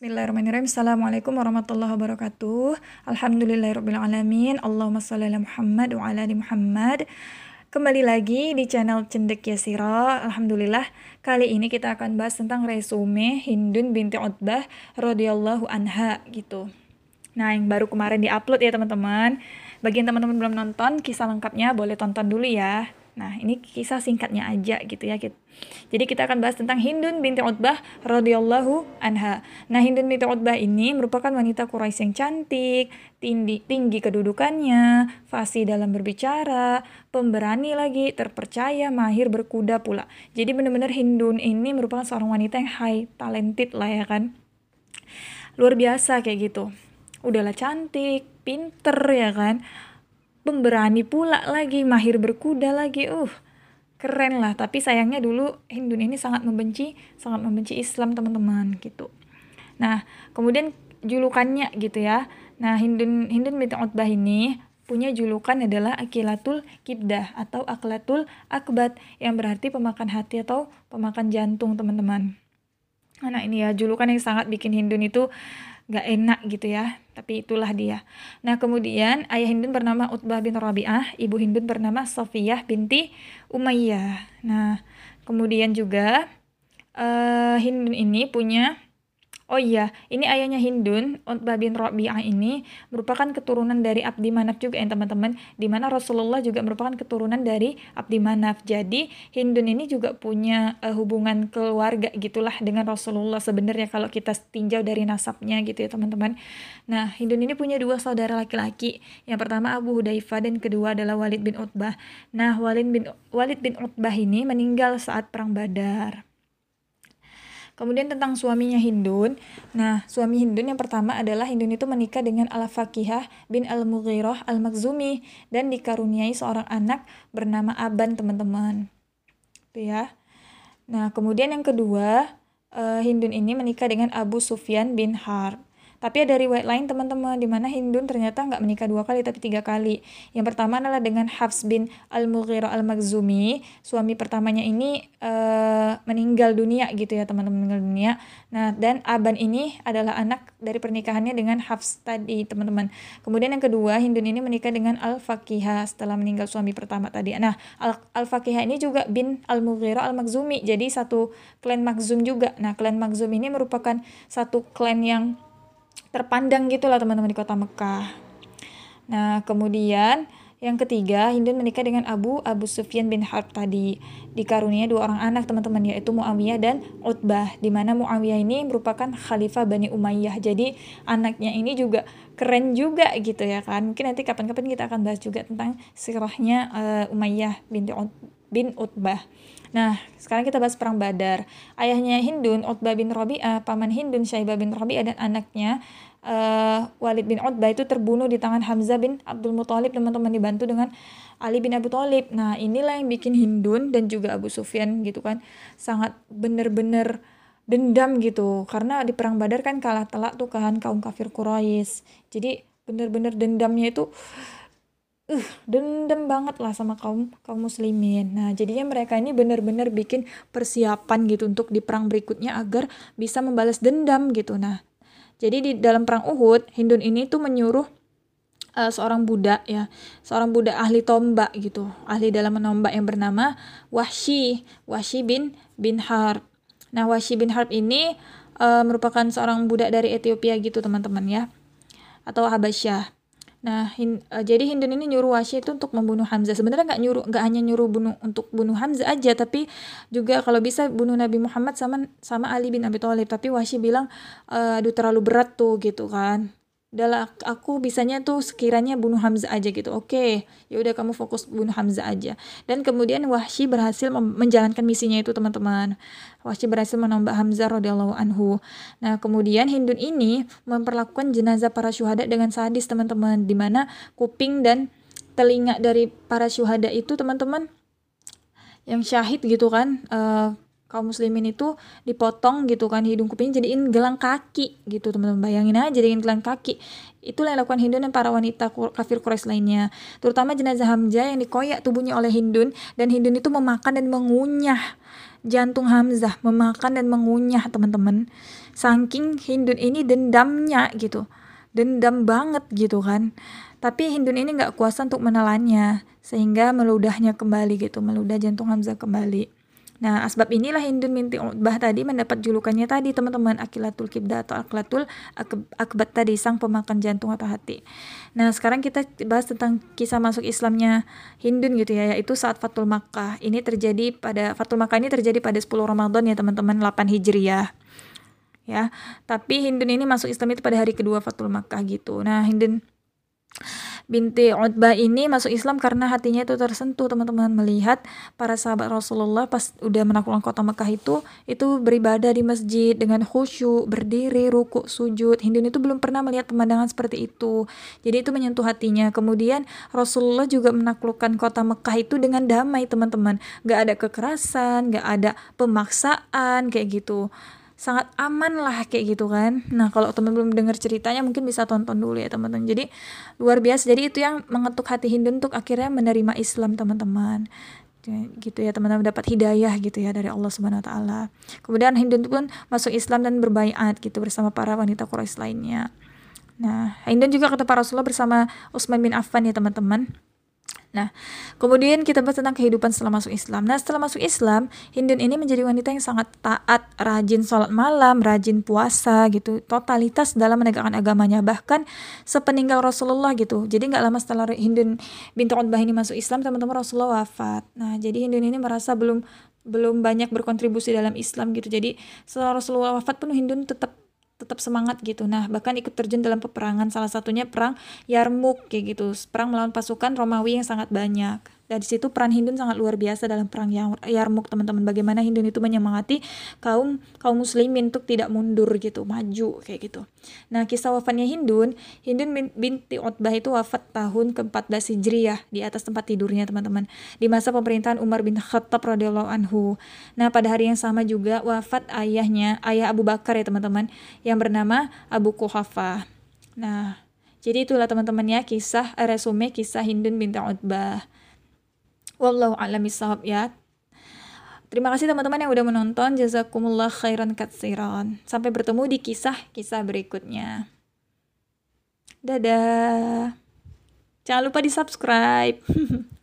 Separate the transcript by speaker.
Speaker 1: Bismillahirrahmanirrahim. Assalamualaikum warahmatullahi wabarakatuh. Alhamdulillahirrahmanirrahim. Allahumma salli ala Muhammad wa ala ali Muhammad. Kembali lagi di channel Cendek Yasira. Alhamdulillah, kali ini kita akan bahas tentang resume Hindun binti Utbah radhiyallahu anha gitu. Nah, yang baru kemarin diupload ya teman-teman. Bagi teman-teman belum nonton, kisah lengkapnya boleh tonton dulu ya. Nah, ini kisah singkatnya aja gitu ya. Jadi kita akan bahas tentang Hindun binti Utbah radhiyallahu anha. Nah, Hindun binti Utbah ini merupakan wanita Quraisy yang cantik, tinggi, tinggi kedudukannya, fasih dalam berbicara, pemberani lagi, terpercaya, mahir berkuda pula. Jadi benar-benar Hindun ini merupakan seorang wanita yang high talented lah ya kan. Luar biasa kayak gitu. Udahlah cantik, pinter ya kan pemberani pula lagi, mahir berkuda lagi. Uh, keren lah. Tapi sayangnya dulu Hindun ini sangat membenci, sangat membenci Islam teman-teman gitu. Nah, kemudian julukannya gitu ya. Nah, Hindun Hindun binti Utbah ini punya julukan adalah Akilatul Kibdah atau Aklatul Akbat yang berarti pemakan hati atau pemakan jantung teman-teman. Nah ini ya julukan yang sangat bikin Hindun itu gak enak gitu ya tapi itulah dia. Nah kemudian ayah Hindun bernama Utbah bin Rabi'ah ibu Hindun bernama Sofiyah binti Umayyah. Nah kemudian juga uh, Hindun ini punya Oh iya, ini ayahnya Hindun, Utbah bin Rabi'ah ini merupakan keturunan dari Abdi Manaf juga ya teman-teman, di mana Rasulullah juga merupakan keturunan dari Abdi Manaf. Jadi Hindun ini juga punya uh, hubungan keluarga gitulah dengan Rasulullah sebenarnya kalau kita tinjau dari nasabnya gitu ya teman-teman. Nah, Hindun ini punya dua saudara laki-laki. Yang pertama Abu Hudayfa dan kedua adalah Walid bin Utbah. Nah, Walid bin Walid bin Utbah ini meninggal saat perang Badar. Kemudian tentang suaminya Hindun. Nah, suami Hindun yang pertama adalah Hindun itu menikah dengan Al-Fakihah bin Al-Mughirah Al-Makhzumi dan dikaruniai seorang anak bernama Aban, teman-teman. Itu ya. Nah, kemudian yang kedua, uh, Hindun ini menikah dengan Abu Sufyan bin Harb. Tapi ada riwayat lain teman-teman di mana Hindun ternyata nggak menikah dua kali tapi tiga kali. Yang pertama adalah dengan Hafs bin Al-Mughirah Al-Makhzumi. Suami pertamanya ini uh, meninggal dunia gitu ya teman-teman meninggal dunia. Nah dan Aban ini adalah anak dari pernikahannya dengan Hafs tadi teman-teman. Kemudian yang kedua Hindun ini menikah dengan Al-Fakihah setelah meninggal suami pertama tadi. Nah Al-Fakihah ini juga bin Al-Mughirah Al-Makhzumi. Jadi satu klan Makhzum juga. Nah klan Makhzum ini merupakan satu klan yang terpandang gitu lah teman-teman di kota Mekah. Nah, kemudian yang ketiga, Hindun menikah dengan Abu Abu Sufyan bin Harb tadi. Dikaruniai dua orang anak teman-teman yaitu Muawiyah dan Utbah. Di mana Muawiyah ini merupakan khalifah Bani Umayyah. Jadi anaknya ini juga keren juga gitu ya kan. Mungkin nanti kapan-kapan kita akan bahas juga tentang sirahnya uh, Umayyah binti bin Utbah. Nah, sekarang kita bahas perang Badar. Ayahnya Hindun, Utbah bin Rabi'ah, paman Hindun, Syaibah bin Rabi'ah dan anaknya uh, Walid bin Utbah itu terbunuh di tangan Hamzah bin Abdul Muthalib teman-teman dibantu dengan Ali bin Abu Thalib. Nah, inilah yang bikin Hindun dan juga Abu Sufyan gitu kan sangat bener-bener dendam gitu karena di perang Badar kan kalah telak tuh kan kaum kafir Quraisy. Jadi bener-bener dendamnya itu uh dendam banget lah sama kaum kaum muslimin. Nah, jadinya mereka ini benar-benar bikin persiapan gitu untuk di perang berikutnya agar bisa membalas dendam gitu. Nah, jadi di dalam perang Uhud, Hindun ini tuh menyuruh uh, seorang budak ya, seorang budak ahli tombak gitu, ahli dalam menombak yang bernama Wahsy, Wahsy bin bin Harb. Nah, Wahsy bin Harb ini uh, merupakan seorang budak dari Ethiopia gitu, teman-teman ya. Atau Habasyah. Nah, hin, uh, jadi Hindun ini nyuruh Wasya itu untuk membunuh Hamzah. Sebenarnya nggak nyuruh, nggak hanya nyuruh bunuh untuk bunuh Hamzah aja, tapi juga kalau bisa bunuh Nabi Muhammad sama sama Ali bin Abi Thalib. Tapi Wasya bilang, uh, aduh terlalu berat tuh gitu kan udahlah aku bisanya tuh sekiranya bunuh Hamzah aja gitu. Oke okay, ya udah kamu fokus bunuh Hamzah aja. Dan kemudian Wahsy berhasil menjalankan misinya itu teman-teman. Wahsy berhasil menombak Hamzah radhiyallahu anhu. Nah kemudian Hindun ini memperlakukan jenazah para syuhada dengan sadis teman-teman. Di mana kuping dan telinga dari para syuhada itu teman-teman yang syahid gitu kan uh, kaum muslimin itu dipotong gitu kan hidung kupingnya jadiin gelang kaki gitu teman-teman. Bayangin aja jadiin gelang kaki. Itulah yang dilakukan Hindun dan para wanita kafir Quraisy lainnya. Terutama jenazah Hamzah yang dikoyak tubuhnya oleh Hindun dan Hindun itu memakan dan mengunyah jantung Hamzah memakan dan mengunyah teman-teman. Saking Hindun ini dendamnya gitu dendam banget gitu kan. Tapi Hindun ini nggak kuasa untuk menelannya sehingga meludahnya kembali gitu meludah jantung Hamzah kembali Nah, asbab inilah Hindun binti Utbah tadi mendapat julukannya tadi teman-teman Akilatul Kibda atau Akilatul Akbat tadi sang pemakan jantung atau hati. Nah, sekarang kita bahas tentang kisah masuk Islamnya Hindun gitu ya, yaitu saat Fatul Makkah. Ini terjadi pada Fatul Makkah ini terjadi pada 10 Ramadan ya teman-teman 8 Hijriah. Ya, tapi Hindun ini masuk Islam itu pada hari kedua Fatul Makkah gitu. Nah, Hindun binti Utbah ini masuk Islam karena hatinya itu tersentuh teman-teman. Melihat para sahabat Rasulullah pas udah menaklukkan kota Mekah itu itu beribadah di masjid dengan khusyuk berdiri ruku sujud. Hindun itu belum pernah melihat pemandangan seperti itu. Jadi itu menyentuh hatinya. Kemudian Rasulullah juga menaklukkan kota Mekah itu dengan damai teman-teman. Gak ada kekerasan gak ada pemaksaan kayak gitu sangat aman lah kayak gitu kan nah kalau teman belum dengar ceritanya mungkin bisa tonton dulu ya teman-teman jadi luar biasa jadi itu yang mengetuk hati Hindu untuk akhirnya menerima Islam teman-teman gitu ya teman-teman dapat hidayah gitu ya dari Allah Subhanahu wa taala. Kemudian Hindu pun masuk Islam dan berbaiat gitu bersama para wanita Quraisy lainnya. Nah, Hindu juga kata para Rasulullah bersama Utsman bin Affan ya teman-teman. Nah, kemudian kita bahas tentang kehidupan setelah masuk Islam. Nah, setelah masuk Islam, Hindun ini menjadi wanita yang sangat taat, rajin sholat malam, rajin puasa gitu, totalitas dalam menegakkan agamanya. Bahkan sepeninggal Rasulullah gitu. Jadi nggak lama setelah Hindun bintu Utbah ini masuk Islam, teman-teman Rasulullah wafat. Nah, jadi Hindun ini merasa belum belum banyak berkontribusi dalam Islam gitu. Jadi setelah Rasulullah wafat pun Hindun tetap tetap semangat gitu. Nah, bahkan ikut terjun dalam peperangan salah satunya perang Yarmuk kayak gitu. Perang melawan pasukan Romawi yang sangat banyak. Dari situ peran Hindun sangat luar biasa dalam perang Yarmuk teman-teman. Bagaimana Hindun itu menyemangati kaum kaum muslimin untuk tidak mundur gitu, maju kayak gitu. Nah, kisah wafatnya Hindun, Hindun binti Utbah itu wafat tahun ke-14 Hijriah di atas tempat tidurnya teman-teman. Di masa pemerintahan Umar bin Khattab radhiyallahu anhu. Nah, pada hari yang sama juga wafat ayahnya, ayah Abu Bakar ya teman-teman, yang bernama Abu Kuhafa. Nah, jadi itulah teman-teman ya kisah resume kisah Hindun binti Utbah. Wallahu a'lam bishawab ya. Terima kasih teman-teman yang udah menonton. Jazakumullah khairan katsiran. Sampai bertemu di kisah-kisah berikutnya. Dadah. Jangan lupa di-subscribe.